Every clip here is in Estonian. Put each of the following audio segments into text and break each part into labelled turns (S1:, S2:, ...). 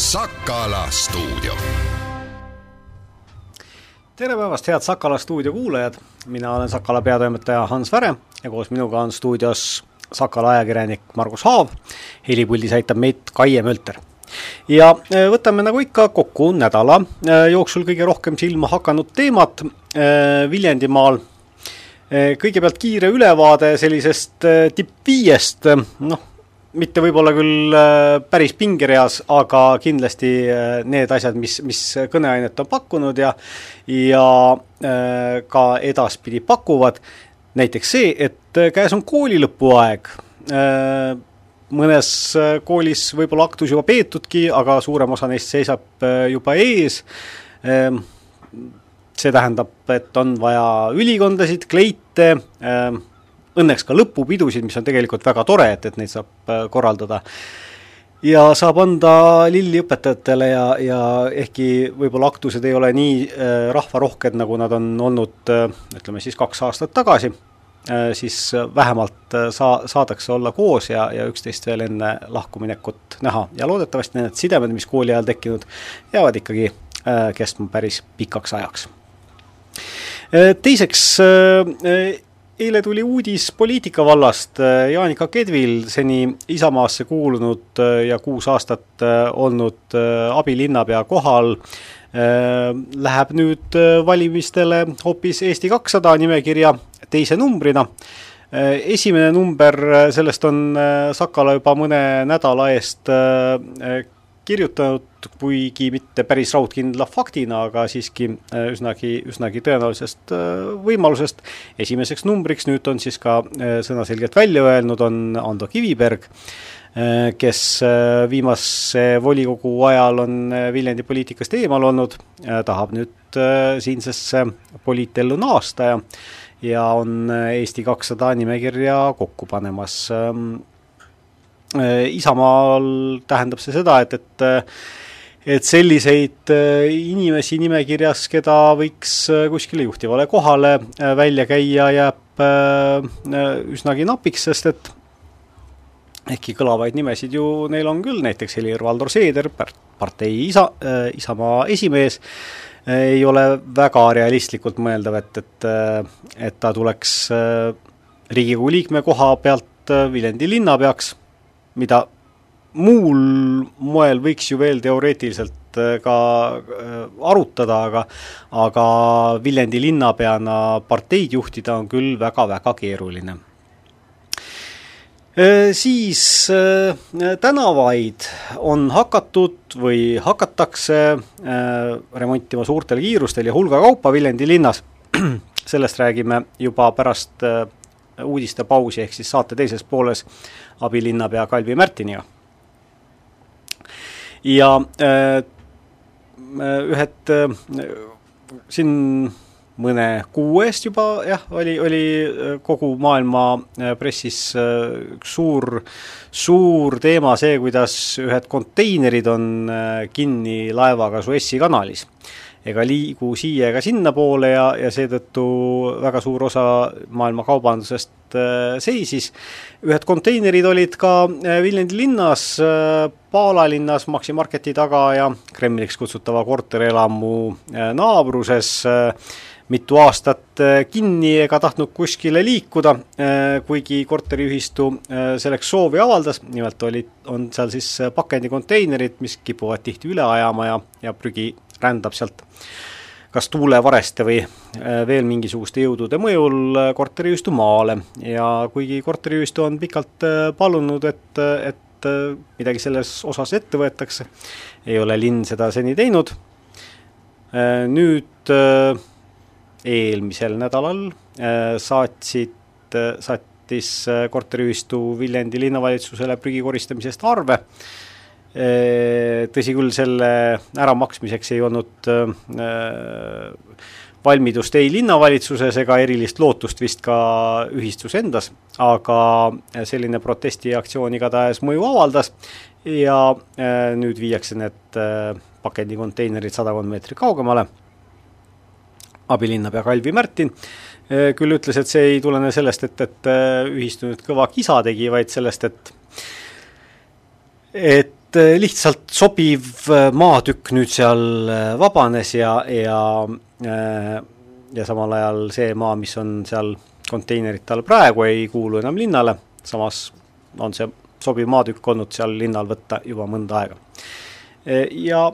S1: Sakala stuudio.
S2: tere päevast, head Sakala stuudio kuulajad, mina olen Sakala peatoimetaja Hans Väre ja koos minuga on stuudios Sakala ajakirjanik Margus Haav, helipuldis aitab meid Kaie Mölter ja äh, võtame nagu ikka kokku nädala äh, jooksul kõige rohkem silma hakanud teemat äh, Viljandimaal. kõigepealt kiire ülevaade sellisest tipp viiest, noh, mitte võib-olla küll päris pingereas, aga kindlasti need asjad, mis, mis kõneainet on pakkunud ja ja ka edaspidi pakuvad, näiteks see, et käes on kooli lõpuaeg mõnes äh, koolis võib-olla aktus juba peetudki, aga suurem osa neist seisab äh, juba ees. Ähm, see tähendab, et on vaja ülikondasid, kleite, ähm, õnneks ka lõpupidusid, mis on tegelikult väga tore, et, et neid saab äh, korraldada. ja saab anda lilli õpetajatele ja, ja ehkki võib-olla aktused ei ole nii rahvarohked, nagu nad on olnud ütleme siis kaks aastat tagasi Äh, siis vähemalt äh, saa-, saadakse olla koos ja, ja üksteist veel enne lahkuminekut näha ja loodetavasti need sidemed, mis kooli ajal tekkinud, jäävad ikkagi äh, kestma päris pikaks ajaks. Teiseks, eile tuli uudis poliitika vallast, Jaanika Kedvil, seni Isamaasse kuulunud ja kuus aastat olnud abilinnapea kohal, läheb nüüd valimistele hoopis Eesti kakssada nimekirja teise numbrina. Esimene number, sellest on Sakala juba mõne nädala eest kirjutanud, kuigi mitte päris raudkindla faktina, aga siiski üsnagi, üsnagi tõenäolisest võimalusest. esimeseks numbriks nüüd on siis ka sõnaselgelt välja öelnud, on Ando Kiviberg, kes viimase volikogu ajal on Viljandi poliitikast eemal olnud, tahab nüüd siinsesse poliitellu naasta ja ja on äh, Eesti kakssada nimekirja kokku panemas. Äh, Isamaal tähendab see seda, et, et äh, et selliseid inimesi nimekirjas, keda võiks kuskile juhtivale kohale välja käia, jääb üsnagi napiks, sest et ehkki kõlavaid nimesid ju neil on küll, näiteks Helir-Valdor Seeder, partei isa, Isamaa esimees, ei ole väga realistlikult mõeldav, et, et, et ta tuleks äh, Riigikogu liikme koha pealt äh, Viljandi linnapeaks, mida muul moel võiks ju veel teoreetiliselt äh, ka arutada, aga aga Viljandi linnapeana parteid juhtida on küll väga-väga keeruline Äh, siis äh, tänavaid on hakatud või hakatakse äh, remontima suurtel kiirustel ja hulga kaupa Viljandi linnas. sellest räägime juba pärast uudistepausi, ehk siis saate teises pooles abilinnapea Kalvi Märtiniga. ja ühed siin mõne kuu eest juba jah, oli, oli äh, kogu maailma äh, pressis äh, üks suur, suur teema see, kuidas ühed konteinerid on kinni laevaga Suessi kanalis ega liigu siia ega sinnapoole ja, ja seetõttu väga suur osa maailma kaubandusest seisis. Ühed konteinerid olid ka Viljandi linnas, Paala linnas Maxi Marketi taga ja Kremliks kutsutava korterelamu naabruses äh, mitu aastat äh, kinni ega tahtnud kuskile liikuda, äh, kuigi korteriühistu äh, selleks soovi avaldas, nimelt olid, on seal siis pakendikonteinerid, mis kipuvad tihti üle ajama ja, ja prügi rändab sealt kas tuulevareste või veel mingisuguste jõudude mõjul korteriühistu maale ja kuigi korteriühistu on pikalt palunud, et, et midagi selles osas ette võetakse, ei ole linn seda seni teinud, nüüd eelmisel nädalal äh, saatsid, äh, saatis äh, korteriühistu Viljandi linnavalitsusele prügi koristamisest arve. Tõsi küll, selle äramaksmiseks ei olnud valmidust ei linnavalitsuses ega erilist lootust vist ka ühistus endas, aga selline protestiaktsioon igatahes mõju avaldas ja nüüd viiakse need pakendikonteinerid sadakond meetrit kaugemale. Abilinnapea Kalvi Märtin küll ütles, et see ei tulene sellest, et, et ühistu nüüd kõva kisa tegi, vaid sellest, et et lihtsalt sobiv maatükk nüüd seal vabanes ja, ja ja samal ajal see maa, mis on seal konteinerite all praegu, ei kuulu enam linnale, samas on see sobiv maatükk olnud seal linnal võtta juba mõnda aega. ja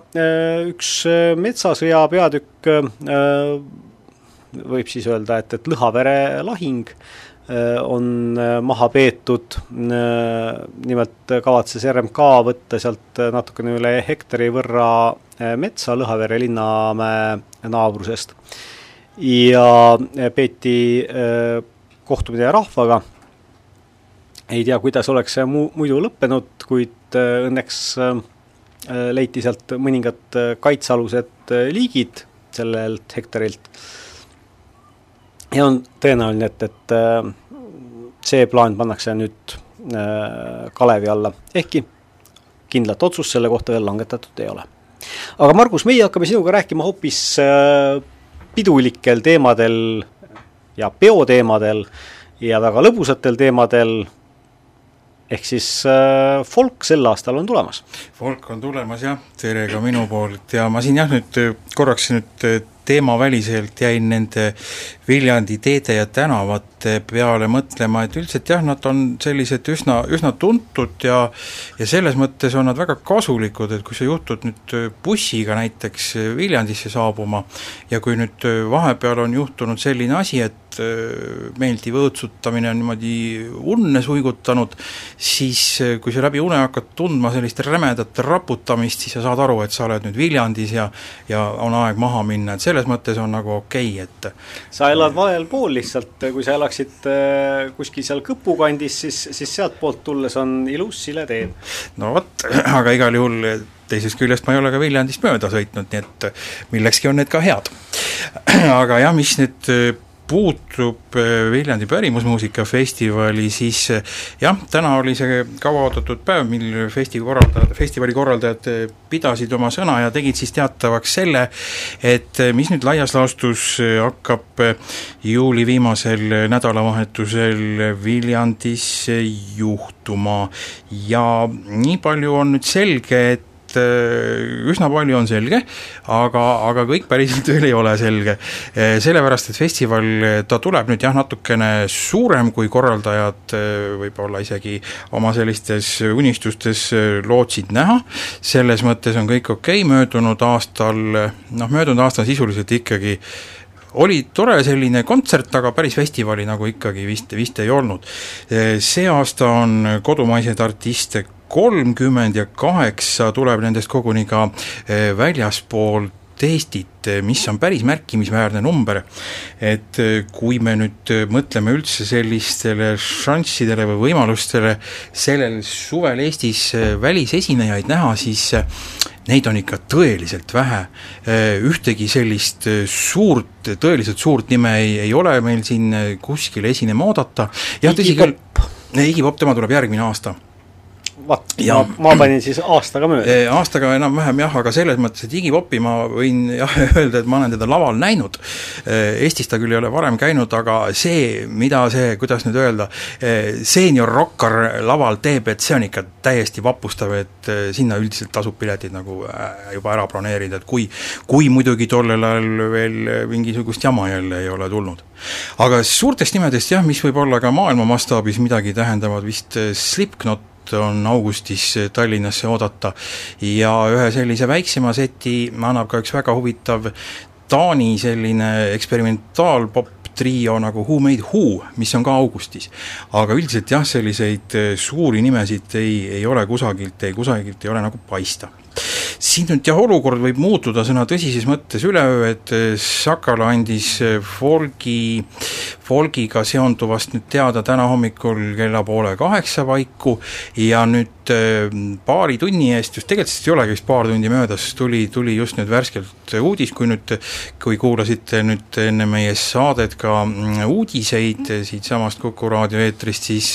S2: üks metsasõja peatükk võib siis öelda, et, et Lõhavere lahing on maha peetud, nimelt kavatses RMK võtta sealt natukene üle hektari võrra metsa Lõhavere linnamäe naabrusest ja peeti äh, kohtumine rahvaga. ei tea, kuidas oleks see mu-, muidu lõppenud, kuid äh, õnneks äh, leiti sealt mõningad kaitsealused liigid sellelt hektarilt. Ja on tõenäoline, et, et see plaan pannakse nüüd kalevi alla, ehkki kindlat otsust selle kohta veel langetatud ei ole. aga Margus, meie hakkame sinuga rääkima hoopis pidulikel teemadel ja peoteemadel ja väga lõbusatel teemadel, ehk siis äh, folk sel aastal on tulemas.
S3: folk on tulemas jah, tere ka minu poolt ja ma siin jah, nüüd korraks nüüd teemaväliselt jäin nende Viljandi teede ja tänavate peale mõtlema, et üldiselt jah, nad on sellised üsna, üsna tuntud ja ja selles mõttes on nad väga kasulikud, et kui sa juhtud nüüd bussiga näiteks Viljandisse saabuma ja kui nüüd vahepeal on juhtunud selline asi, et meeldiv õõtsutamine on niimoodi unne suigutanud, siis kui sa läbi une hakkad tundma sellist rämedat raputamist, siis sa saad aru, et sa oled nüüd Viljandis ja ja on aeg maha minna, et selles mõttes on nagu okei okay,, et
S2: sa elad valel pool lihtsalt, kui sa elaksid äh, kuskil seal Kõpu kandis, siis, siis sealtpoolt tulles on ilus sile tee.
S3: no vot, aga igal juhul teisest küljest ma ei ole ka Viljandist mööda sõitnud, nii et millekski on need ka head. aga jah, mis nüüd puutub äh, Viljandi pärimusmuusika festivali, siis äh, jah, täna oli see kauaoodatud päev, mil festi korraldajad, festivali korraldajad äh, pidasid oma sõna ja tegid siis teatavaks selle, et mis nüüd laias laastus hakkab juuli viimasel nädalavahetusel Viljandis juhtuma. Ja nii palju on nüüd selge, et et äh, üsna palju on selge, aga, aga kõik päriselt veel ei ole selge. Äh, sellepärast, et festival, ta tuleb nüüd jah, natukene suurem, kui korraldajad võib-olla isegi oma sellistes unistustes lootsid näha, selles mõttes on kõik okei okay., möödunud aastal, noh möödunud aastal sisuliselt ikkagi oli tore selline kontsert, aga päris festivali nagu ikkagi vist, vist ei olnud. See aasta on kodumaiseid artiste kolmkümmend ja kaheksa tuleb nendest koguni ka eh, väljaspoolt Eestit, eh, mis on päris märkimisväärne number. et eh, kui me nüüd mõtleme üldse sellistele šanssidele või võimalustele sellel suvel Eestis välisesinejaid näha, siis neid on ikka tõeliselt vähe. ühtegi sellist suurt, tõeliselt suurt nime ei, ei ole meil siin kuskil esinema oodata. jah, tõsi küll, Iggy Pop, tema tuleb järgmine aasta
S2: vaat, ma, ma panin siis aastaga mööda.
S3: Aastaga enam-vähem jah, aga selles mõttes, et Iggy Popi ma võin jah öelda, et ma olen teda laval näinud, Eestis ta küll ei ole varem käinud, aga see, mida see, kuidas nüüd öelda, seenior rokkar laval teeb, et see on ikka täiesti vapustav, et sinna üldiselt tasub piletid nagu äh, juba ära broneerida, et kui kui muidugi tollel ajal veel mingisugust jama jälle ei ole tulnud. aga suurtest nimedest jah, mis võib olla ka maailma mastaabis midagi tähendavad, vist Slipknot on augustis Tallinnasse oodata ja ühe sellise väiksema seti annab ka üks väga huvitav Taani selline eksperimentaalpop trio nagu Who Made Who, mis on ka augustis. aga üldiselt jah, selliseid suuri nimesid ei, ei ole kusagilt, ei kusagilt ei ole nagu paista siin nüüd jah, olukord võib muutuda sõna tõsises mõttes üleöö, et eh, Sakala andis eh, folgi, folgiga seonduvast nüüd teada täna hommikul kella poole kaheksa paiku ja nüüd eh, paari tunni eest, just tegelikult sellest ei olegi vist paar tundi möödas, tuli, tuli just nüüd värskelt uudis, kui nüüd, kui kuulasite nüüd enne meie saadet ka mm, uudiseid siitsamast Kuku raadio eetrist, siis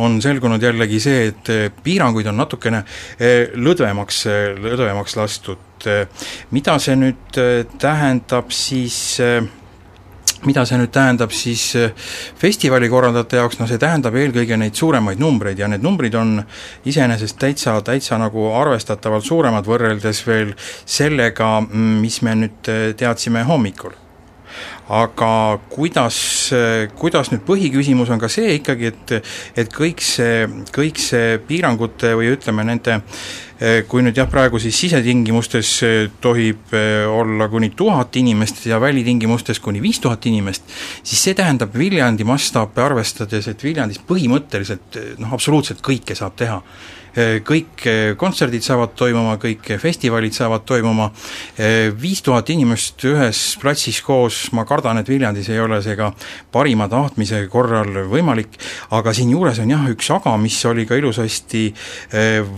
S3: on selgunud jällegi see, et piiranguid on natukene lõdvemaks, lõdvemaks leebemaks lastud. mida see nüüd äh, tähendab siis äh, mida see nüüd tähendab siis äh, festivali korraldajate jaoks, no see tähendab eelkõige neid suuremaid numbreid ja need numbrid on iseenesest täitsa, täitsa nagu arvestatavalt suuremad võrreldes veel sellega, mm, mis me nüüd äh, teadsime hommikul. Aga kuidas, kuidas nüüd põhiküsimus on ka see ikkagi, et et kõik see, kõik see piirangute või ütleme, nende kui nüüd jah, praegu siis sisetingimustes tohib olla kuni tuhat inimest ja välitingimustes kuni viis tuhat inimest, siis see tähendab Viljandi mastaape arvestades, et Viljandis põhimõtteliselt noh, absoluutselt kõike saab teha. Eh, kõik eh, kontserdid saavad toimuma, kõik festivalid saavad toimuma, eh, viis tuhat inimest ühes platsis koos, ma kardan, et Viljandis ei ole see ka parima tahtmise korral võimalik, aga siinjuures on jah, üks aga, mis oli ka ilusasti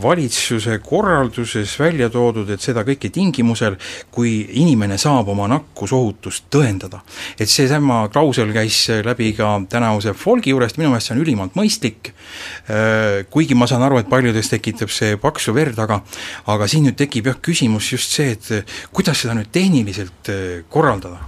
S3: valitsuse korralduses välja toodud, et seda kõike tingimusel, kui inimene saab oma nakkusohutust tõendada. et seesama klausel käis läbi ka tänavuse folgi juurest, minu meelest see on ülimalt mõistlik, kuigi ma saan aru, et paljudes tekitab see paksu verd, aga aga siin nüüd tekib jah, küsimus just see, et kuidas seda nüüd tehniliselt äh, korraldada?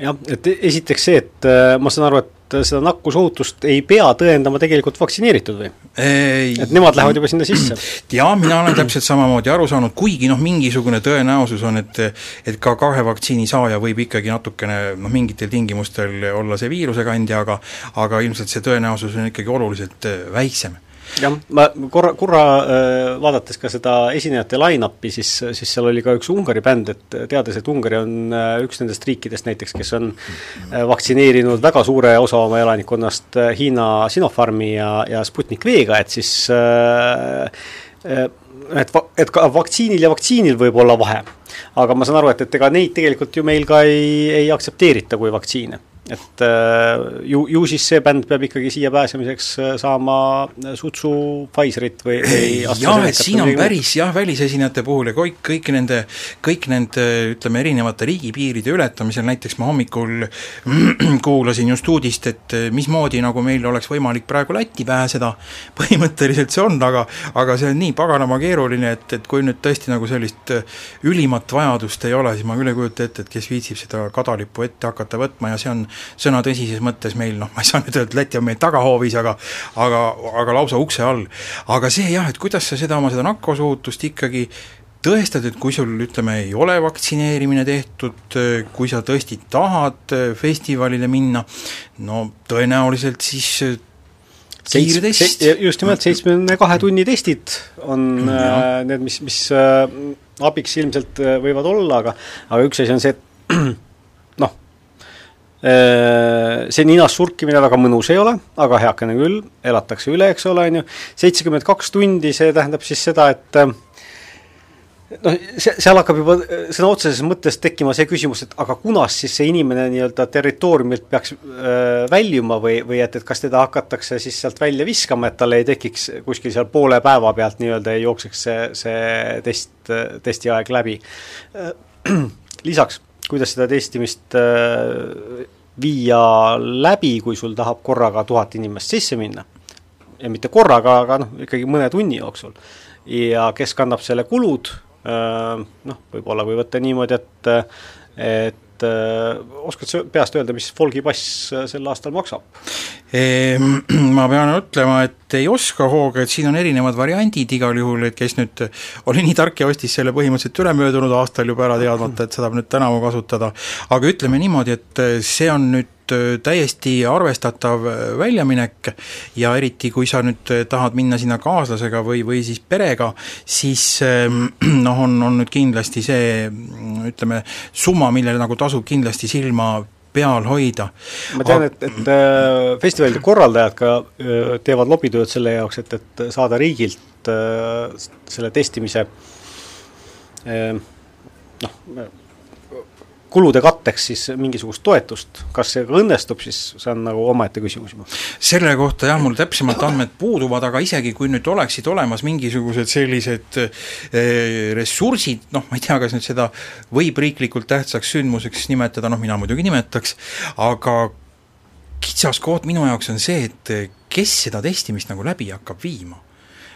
S2: jah, et esiteks see, et äh, ma saan aru, et seda nakkusohutust ei pea tõendama tegelikult vaktsineeritud või? et nemad lähevad juba sinna sisse?
S3: jaa, mina olen täpselt samamoodi aru saanud, kuigi noh, mingisugune tõenäosus on, et et ka kahe vaktsiini saaja võib ikkagi natukene noh, mingitel tingimustel olla see viirusekandja, aga aga ilmselt see tõenäosus on ikkagi oluliselt äh, väiksem
S2: jah, ma korra, korra äh, vaadates ka seda esinejate line-up'i, siis, siis seal oli ka üks Ungari bänd, et teades, et Ungari on äh, üks nendest riikidest näiteks, kes on äh, vaktsineerinud väga suure osa oma elanikkonnast Hiina Sinopharmi ja, ja Sputnik V-ga, et siis et va-, et ka vaktsiinil ja vaktsiinil võib olla vahe. aga ma saan aru, et, et ega neid tegelikult ju meil ka ei, ei aktsepteerita kui vaktsiine et äh, ju, ju siis see bänd peab ikkagi siia pääsemiseks äh, saama äh, sutsu Pfizerit või, või
S3: jah, et siin on päris jah, välisesinejate puhul ja kõik, kõik nende, kõik nende ütleme, erinevate riigipiiride ületamisel, näiteks ma hommikul kuulasin just uudist, et mismoodi nagu meil oleks võimalik praegu Lätti pääseda, põhimõtteliselt see on, aga aga see on nii paganama keeruline, et, et kui nüüd tõesti nagu sellist ülimat vajadust ei ole, siis ma küll ei kujuta ette, et kes viitsib seda kadalippu ette hakata võtma ja see on sõna tõsises mõttes meil noh, ma ei saa nüüd öelda, et Läti on meil tagahoovis, aga aga, aga lausa ukse all. aga see jah, et kuidas sa seda oma seda nakkusohutust ikkagi tõestad, et kui sul ütleme, ei ole vaktsineerimine tehtud, kui sa tõesti tahad festivalile minna, no tõenäoliselt siis
S2: kiirtest. just nimelt, seitsmekümne kahe tunni testid on ja. äh, need, mis, mis äh, abiks ilmselt äh, võivad olla, aga aga üks asi on see, et Äh, see ninas surkimine väga mõnus ei ole, aga heakene küll, elatakse üle, eks ole, on ju, seitsekümmend kaks tundi, see tähendab siis seda, et äh, noh, see, seal hakkab juba äh, sõna otseses mõttes tekkima see küsimus, et aga kunas siis see inimene nii-öelda territooriumilt peaks äh, väljuma või, või et, et kas teda hakatakse siis sealt välja viskama, et tal ei tekiks kuskil seal poole päeva pealt nii-öelda ei jookseks see, see test, testiaeg läbi äh,. lisaks kuidas seda testimist äh, viia läbi, kui sul tahab korraga tuhat inimest sisse minna. ja mitte korraga, aga noh, ikkagi mõne tunni jooksul. ja kes kannab selle kulud, äh, noh, võib-olla kui võtta niimoodi, et et et äh, oskad sa peast öelda, mis Folgi pass äh, sel aastal maksab?
S3: Ehm, ma pean ütlema, et ei oska hooga, et siin on erinevad variandid igal juhul, et kes nüüd oli nii tark ja ostis selle põhimõtteliselt ülemöödunud aastal juba ära teadmata, et seda nüüd tänavu kasutada, aga ütleme niimoodi, et see on nüüd Äh, täiesti arvestatav äh, väljaminek ja eriti, kui sa nüüd äh, tahad minna sinna kaaslasega või, või siis perega, siis ähm, noh, on, on nüüd kindlasti see ütleme, summa, millele nagu tasub kindlasti silma peal hoida.
S2: ma tean, et, et äh, festivalide korraldajad ka äh, teevad lobitööd selle jaoks, et, et saada riigilt äh, selle testimise noh, kulude katteks siis mingisugust toetust, kas see ka õnnestub, siis see on nagu omaette küsimus juba.
S3: selle kohta jah, mul täpsemalt andmed puuduvad, aga isegi kui nüüd oleksid olemas mingisugused sellised eh, ressursid, noh, ma ei tea, kas nüüd seda võib riiklikult tähtsaks sündmuseks nimetada, noh, mina muidugi nimetaks, aga kitsaskoht minu jaoks on see, et kes seda testimist nagu läbi hakkab viima.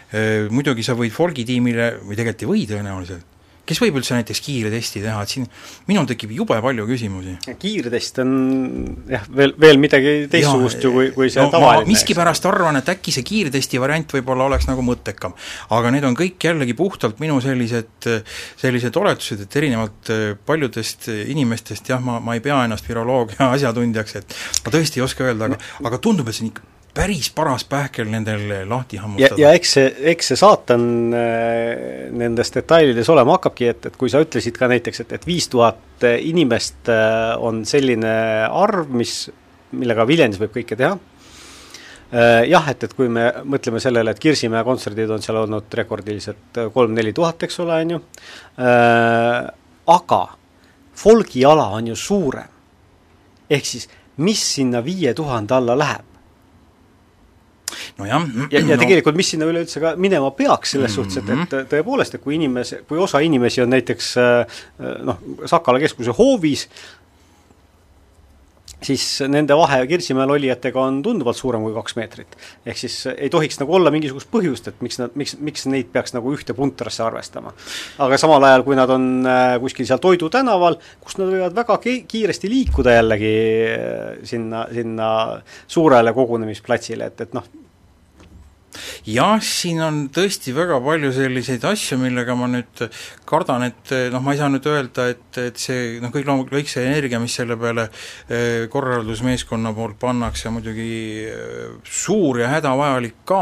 S3: Eh, muidugi sa võid Folgi tiimile, või tegelikult ei või tõenäoliselt, kes võib üldse näiteks kiirtesti teha, et siin minul tekib jube palju küsimusi.
S2: kiirtest on jah, veel, veel midagi teistsugust ju kui, kui see no, tavaline.
S3: miskipärast arvan, et äkki see kiirtesti variant võib-olla oleks nagu mõttekam. aga need on kõik jällegi puhtalt minu sellised, sellised oletused, et erinevalt paljudest inimestest jah, ma, ma ei pea ennast viroloogia asjatundjaks, et ma tõesti ei oska öelda, aga, aga tundub, et see on ikka päris paras pähkel nendel lahti hammustada.
S2: ja, eks see, eks see saatan äh, nendes detailides olema hakkabki, et, et kui sa ütlesid ka näiteks, et, et viis tuhat inimest äh, on selline arv, mis, millega Viljandis võib kõike teha äh,, jah, et, et kui me mõtleme sellele, et Kirsimäe kontserdid on seal olnud rekordiliselt kolm-neli tuhat, eks ole, on ju äh,, aga folgiala on ju suurem. ehk siis, mis sinna viie tuhande alla läheb?
S3: Nojah.
S2: ja, ja no. tegelikult, mis sinna üleüldse ka minema peaks, selles mm -hmm. suhtes, et, et tõepoolest, et kui inimese, kui osa inimesi on näiteks äh, noh, Sakala keskuse hoovis, siis nende vahe Kirsimäel olijatega on tunduvalt suurem kui kaks meetrit. ehk siis ei tohiks nagu olla mingisugust põhjust, et miks nad, miks, miks neid peaks nagu ühte puntrasse arvestama. aga samal ajal, kui nad on äh, kuskil seal Toidu tänaval, kus nad võivad väga kiiresti liikuda jällegi äh, sinna, sinna suurele kogunemisplatsile, et, et noh,
S3: jah, siin on tõesti väga palju selliseid asju, millega ma nüüd kardan, et noh, ma ei saa nüüd öelda, et, et see noh, kõik loomulikult, kõik see energia, mis selle peale eh, korraldusmeeskonna poolt pannakse, muidugi eh, suur ja hädavajalik ka,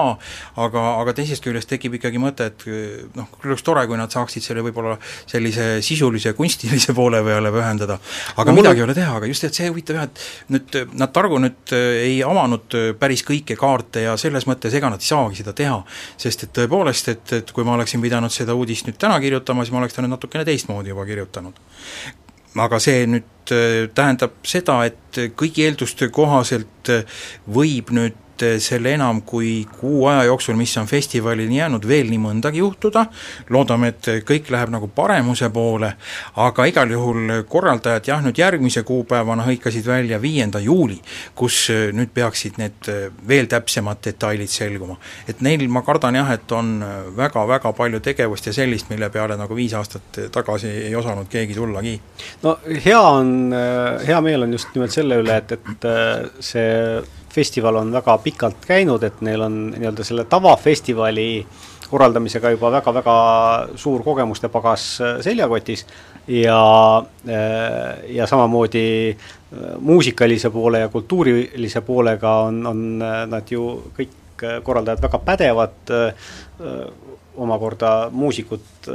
S3: aga, aga teisest küljest tekib ikkagi mõte, et eh, noh, küll oleks tore, kui nad saaksid selle võib-olla sellise sisulise kunstilise poole peale pühendada. aga no, midagi ei ole teha, aga just, et see huvitav jah, et nüüd nad Targu nüüd ei avanud päris kõiki kaarte ja selles mõttes ega nad ei saagi seda teha. sest et tõepoolest, et, et kui ma oleksin pidanud seda uudist nüüd täna kirjutama, siis ma oleks ta nüüd natukene teistmoodi juba kirjutanud aga see nüüd äh, tähendab seda, et kõigi eelduste kohaselt äh, võib nüüd et selle enam kui kuu aja jooksul, mis on festivalini jäänud, veel nii mõndagi juhtuda, loodame, et kõik läheb nagu paremuse poole, aga igal juhul korraldajad jah, nüüd järgmise kuupäevana hõikasid välja viienda juuli, kus nüüd peaksid need veel täpsemad detailid selguma. et neil, ma kardan jah, et on väga-väga palju tegevust ja sellist, mille peale nagu viis aastat tagasi ei osanud keegi tullagi.
S2: no hea on, hea meel on just nimelt selle üle, et, et see festival on väga pikalt käinud, et neil on nii-öelda selle tavafestivali korraldamisega juba väga-väga suur kogemuste pagas äh, seljakotis ja, äh, ja samamoodi äh, muusikalise poole ja kultuurilise poolega on, on nad ju kõik korraldajad väga pädevad, omakorda muusikud,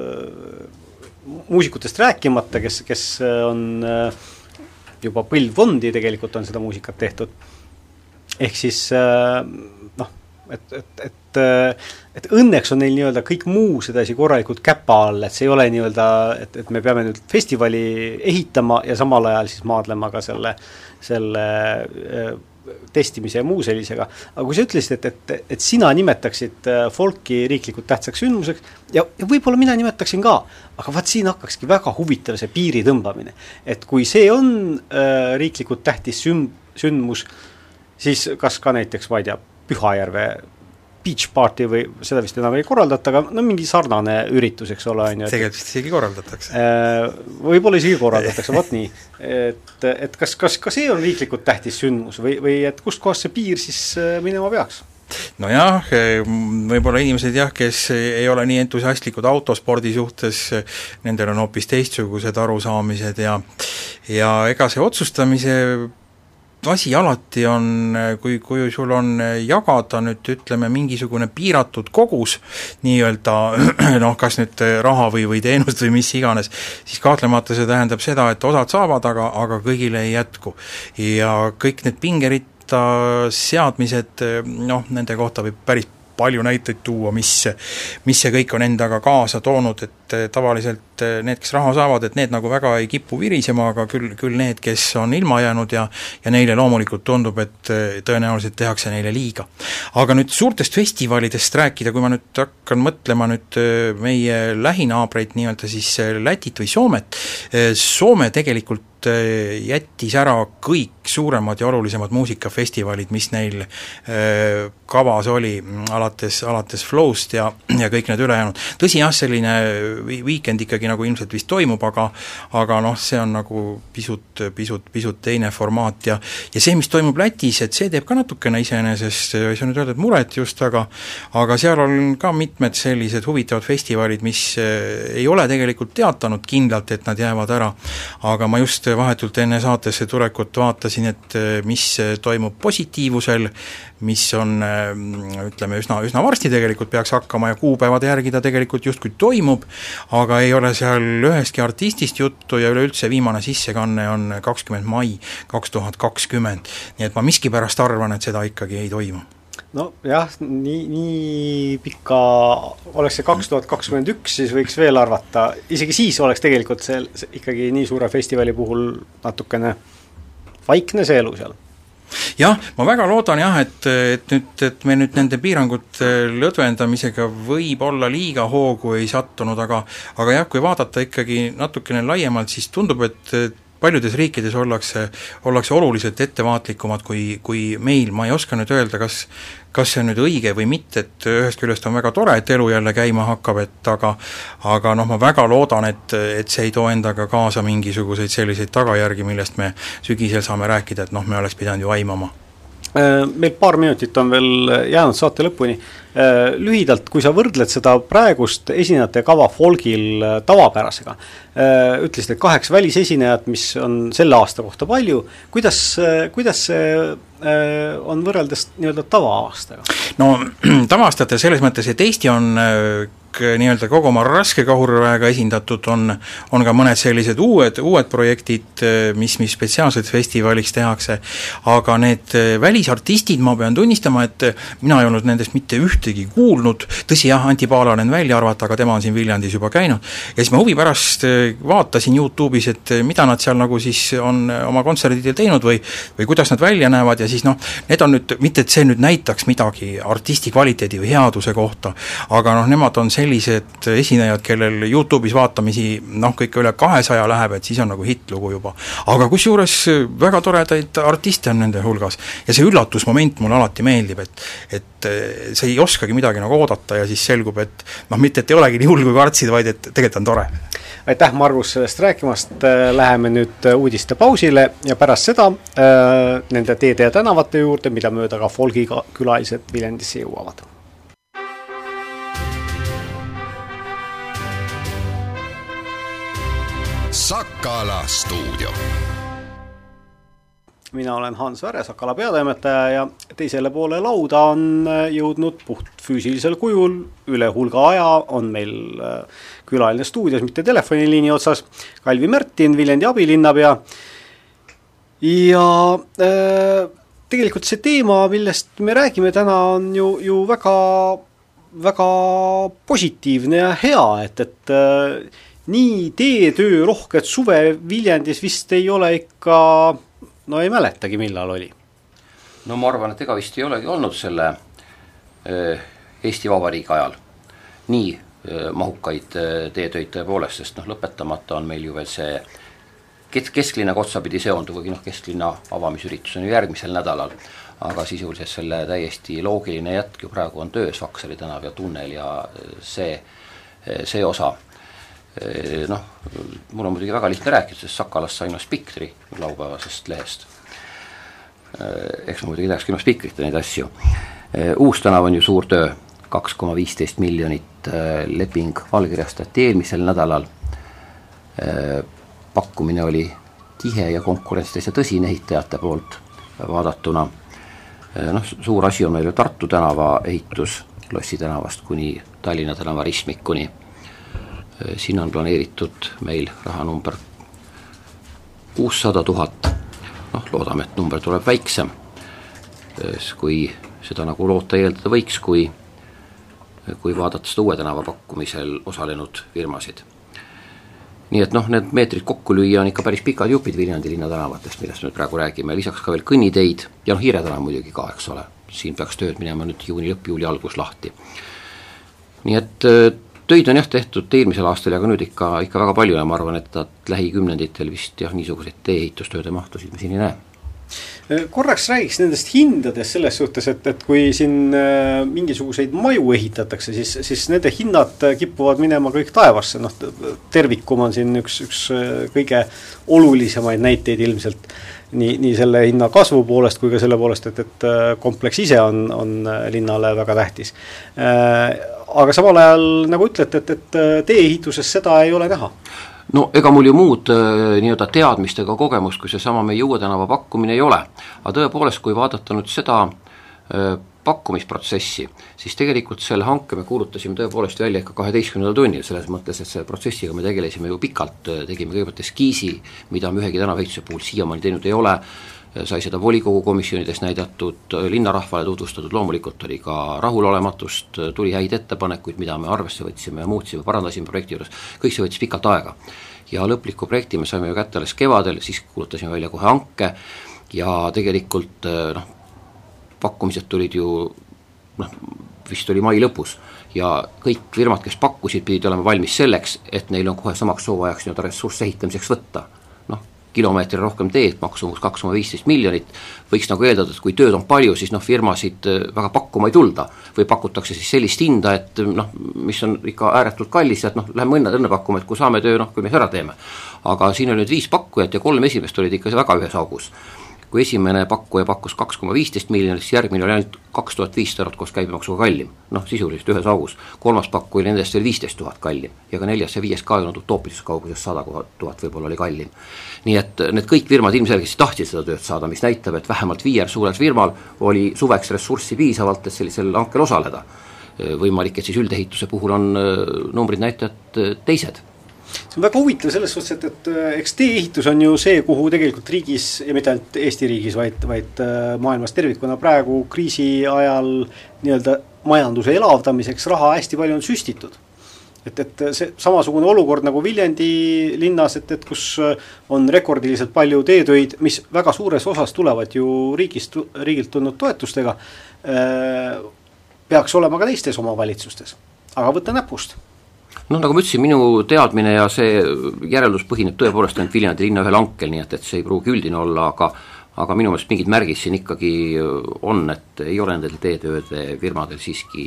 S2: muusikutest rääkimata, kes, kes on juba põlvkondi tegelikult on seda muusikat tehtud ehk siis äh, noh, et, et, et, äh, et õnneks on neil nii-öelda kõik muu sedasi korralikult käpa all, et see ei ole nii-öelda, et, et me peame nüüd festivali ehitama ja samal ajal siis maadlema ka selle, selle äh, testimise ja muu sellisega, aga kui sa ütlesid, et, et, et sina nimetaksid folki riiklikult tähtsaks sündmuseks ja, ja võib-olla mina nimetaksin ka, aga vaat siin hakkakski väga huvitav see piiri tõmbamine. et kui see on äh, riiklikult tähtis süm-, sündmus äh,, siis kas ka näiteks, ma ei tea, Pühajärve beach party või seda vist enam ei korraldata, aga no mingi sarnane üritus, eks ole, on ju.
S3: tegelikult vist isegi korraldatakse.
S2: Äh, võib-olla isegi korraldatakse, vot nii. et, et kas, kas ka see on riiklikult tähtis sündmus või, või et kustkohast see piir siis äh, minema peaks?
S3: nojah, võib-olla inimesed jah, kes ei ole nii entusiastlikud autospordi suhtes, nendel on hoopis teistsugused arusaamised ja ja ega see otsustamise asi alati on, kui, kui sul on jagada nüüd ütleme, mingisugune piiratud kogus nii-öelda noh, kas nüüd raha või, või teenust või mis iganes, siis kahtlemata see tähendab seda, et osad saavad, aga, aga kõigile ei jätku. ja kõik need pingeritta seadmised, noh, nende kohta võib päris palju näiteid tuua, mis, mis see kõik on endaga kaasa toonud, et eh, tavaliselt eh, need, kes raha saavad, et need nagu väga ei kipu virisema, aga küll, küll need, kes on ilma jäänud ja ja neile loomulikult tundub, et eh, tõenäoliselt tehakse neile liiga. aga nüüd suurtest festivalidest rääkida, kui ma nüüd hakkan mõtlema nüüd meie lähinaabreid, nii-öelda siis Lätit või Soomet, Soome tegelikult jättis ära kõik suuremad ja olulisemad muusikafestivalid, mis neil kavas oli, alates, alates Flow'st ja, ja kõik need ülejäänud. tõsi jah, selline weekend ikkagi nagu ilmselt vist toimub, aga aga noh, see on nagu pisut, pisut, pisut teine formaat ja ja see, mis toimub Lätis, et see teeb ka natukene iseenesest, ei saa nüüd öelda, et muret just, aga aga seal on ka mitmed sellised huvitavad festivalid, mis eh, ei ole tegelikult teatanud kindlalt, et nad jäävad ära. aga ma just vahetult enne saatesse tulekut vaatasin, et eh, mis toimub positiivusel, mis on ütleme, üsna, üsna varsti tegelikult peaks hakkama ja kuupäevade järgi ta tegelikult justkui toimub, aga ei ole seal ühestki artistist juttu ja üleüldse viimane sissekanne on kakskümmend mai kaks tuhat kakskümmend. nii et ma miskipärast arvan, et seda ikkagi ei toimu.
S2: Nojah, nii, nii pikka, oleks see kaks tuhat kakskümmend üks, siis võiks veel arvata, isegi siis oleks tegelikult see, see ikkagi nii suure festivali puhul natukene vaikne see elu seal
S3: jah, ma väga loodan jah, et, et nüüd, et me nüüd nende piirangute lõdvendamisega võib-olla liiga hoogu ei sattunud, aga aga jah, kui vaadata ikkagi natukene laiemalt, siis tundub, et paljudes riikides ollakse, ollakse oluliselt ettevaatlikumad kui, kui meil, ma ei oska nüüd öelda, kas kas see on nüüd õige või mitte, et ühest küljest on väga tore, et elu jälle käima hakkab, et aga aga noh, ma väga loodan, et, et see ei too endaga kaasa mingisuguseid selliseid tagajärgi, millest me sügisel saame rääkida, et noh, me oleks pidanud ju aimama
S2: meil paar minutit on veel jäänud saate lõpuni. Äh, lühidalt, kui sa võrdled seda praegust esinejate kava folgil äh, tavapärasega, ütlesid, et kaheksa välisesinejat, mis on selle aasta kohta palju, kuidas, kuidas see on võrreldes nii-öelda tava-aastaga?
S3: no tava-aastatel selles mõttes, et Eesti on nii-öelda kogu oma raske kahurväega esindatud, on on ka mõned sellised uued, uued projektid, eh, mis, mis spetsiaalselt festivaliks tehakse, aga need eh, välisartistid, ma pean tunnistama, et mina ei olnud nendest mitte ühtegi kuulnud, tõsi jah, Anti Paalanen välja arvata, aga tema on siin Viljandis juba käinud, ja siis ma huvi pärast vaatasin YouTube'is, et mida nad seal nagu siis on oma kontserdidel teinud või või kuidas nad välja näevad. Ja siis noh, need on nüüd, mitte et see nüüd näitaks midagi artisti kvaliteedi või headuse kohta, aga noh, nemad on sellised esinejad, kellel YouTube'is vaatamisi noh, ikka üle kahesaja läheb, et siis on nagu hittlugu juba. aga kusjuures väga toredaid artiste on nende hulgas ja see üllatusmoment mulle alati meeldib, et et eh, sa ei oskagi midagi nagu oodata ja siis selgub, et noh, mitte et ei olegi nii hull, kui kartsid, vaid et tegelikult on tore.
S2: aitäh, Margus, sellest rääkimast, läheme nüüd uudiste pausile ja pärast seda äh, nende teede ja tänavate juurde, mida mööda ka folgikülalised Viljandisse jõuavad
S1: Sakala stuudio.
S2: mina olen Hans Väre, Sakala peatoimetaja ja teisele poole lauda on äh, jõudnud puhtfüüsilisel kujul. Üle hulga aja, on meil äh, külaline stuudios, mitte telefoniliini otsas, Kalvi Märtin, Viljandi abilinnapea. Ja äh, tegelikult see teema, millest me räägime täna, on ju, ju väga, väga positiivne ja hea, et, et nii teetöö rohket suve Viljandis vist ei ole ikka, no ei mäletagi, millal oli.
S4: no ma arvan, et ega vist ei olegi olnud selle äh, Eesti Vabariigi ajal nii äh, mahukaid äh, teetöid tõepoolest, sest noh, lõpetamata on meil ju veel see kes-, kesklinnaga otsapidi seonduv, kuigi noh, kesklinna avamisüritus on ju järgmisel nädalal, aga sisuliselt selle täiesti loogiline jätk ju praegu on töös, Vaksali tänav ja tunnel ja see, see osa Eh, noh, mul on muidugi väga lihtne rääkida, sest Sakalast sain ma Spikri laupäevasest lehest. Eh, eks ma muidugi tahaks ilma Spikrita neid asju. Eh, uus tänav on ju suur töö, kaks koma viisteist miljonit leping allkirjastati eelmisel nädalal. pakkumine oli tihe ja konkurentsides ja tõsine ehitajate poolt vaadatuna. noh, suur asi on meil ju Tartu tänava ehitus Lossi tänavast kuni Tallinna tänava ristmikuni Äh, sinna on planeeritud meil rahanumber kuussada tuhat, noh, loodame, et number tuleb väiksem, äh, kui seda nagu loota eeldada võiks, kui kui vaadata seda Uue tänava pakkumisel osalenud firmasid. nii et noh, need meetrid kokku lüüa on ikka päris pikad jupid Viljandi linna tänavatest, millest me praegu räägime, lisaks ka veel kõnniteid ja noh, Hiire tänav muidugi ka, eks ole, siin peaks tööd minema nüüd juuni lõpp, juuli algus lahti. nii et äh, töid on jah tehtud eelmisel aastal ja ka nüüd ikka, ikka väga palju ja ma arvan, et lähikümnenditel vist jah, niisuguseid tee-ehitustööde mahtusid me siin ei näe.
S2: Korraks räägiks nendest hindadest selles suhtes, et, et kui siin äh, mingisuguseid maju ehitatakse, siis, siis nende hinnad kipuvad minema kõik taevasse, noh tervikum on siin üks, üks äh, kõige olulisemaid näiteid ilmselt nii, nii selle hinna kasvu poolest kui ka selle poolest, et, et äh, kompleks ise on, on linnale väga tähtis. Aga samal ajal, nagu ütlete, et, et tee-ehituses seda ei ole näha
S4: no ega mul ju muud äh, nii-öelda teadmist ega kogemust, kui seesama meie Uue tänava pakkumine ei ole. aga tõepoolest, kui vaadata nüüd seda äh, pakkumisprotsessi, siis tegelikult selle hanke me kuulutasime tõepoolest välja ikka kaheteistkümnendal tunnil, selles mõttes, et selle protsessiga me tegelesime ju pikalt, tegime kõigepealt eskiisi, mida me ühegi tänavaehituse puhul siiamaani teinud ei ole, sai seda volikogu komisjonides näidatud, linnarahvale tutvustatud, loomulikult oli ka rahulolematust, tuli häid ettepanekuid, mida me arvesse võtsime muutsime, parandasime projekti juures, kõik see võttis pikalt aega. ja lõpliku projekti me saime ju kätte alles kevadel, siis kuulutasime välja kohe hanke ja tegelikult noh, pakkumised tulid ju noh, vist oli mai lõpus ja kõik firmad, kes pakkusid, pidid olema valmis selleks, et neil on kohe samaks hooajaks nii-öelda ressurss ehitamiseks võtta kilomeetri rohkem teed, maksumus kaks koma viisteist miljonit, võiks nagu eeldada, et kui tööd on palju, siis noh, firmasid äh, väga pakkuma ei tulda. või pakutakse siis sellist hinda, et noh, mis on ikka ääretult kallis ja et noh, lähme õnne, õnne pakkuma, et kui saame töö, noh, kui me ära teeme. aga siin oli nüüd viis pakkujat ja kolm esimest olid ikka väga ühes augus kui esimene pakkuja pakkus kaks koma viisteist miljonit, siis järgmine oli ainult kaks tuhat viissada eurot koos käibemaksuga kallim. noh, sisuliselt ühes augus. kolmas pakkuja oli nendest veel viisteist tuhat kallim ja ka neljas ja viies ka ei olnud utoopilises kauguses, sada tuhat võib-olla oli kallim. nii et need kõik firmad ilmselgelt tahtsid seda tööd saada, mis näitab, et vähemalt viiel suurel firmal oli suveks ressurssi piisavalt, et sellisel hankel osaleda. võimalik, et siis üldehituse puhul on äh, numbrid, näitajad äh, teised
S2: see on väga huvitav selles suhtes, et, et äh, eks tee-ehitus on ju see, kuhu tegelikult riigis ja mitte ainult Eesti riigis, vaid, vaid äh, maailmas tervikuna praegu kriisi ajal nii-öelda majanduse elavdamiseks raha hästi palju on süstitud. Et, et see samasugune olukord nagu Viljandi linnas, et, et kus äh, on rekordiliselt palju teetöid, mis väga suures osas tulevad ju riigist, riigilt tulnud toetustega, peaks olema ka teistes omavalitsustes, aga võta näpust
S4: noh, nagu ma ütlesin, minu teadmine ja see järeldus põhineb tõepoolest ainult Viljandi linna ühel hankel, nii et, et see ei pruugi üldine olla, aga aga minu meelest mingid märgid siin ikkagi on, et ei ole nendel teetööde firmadel siiski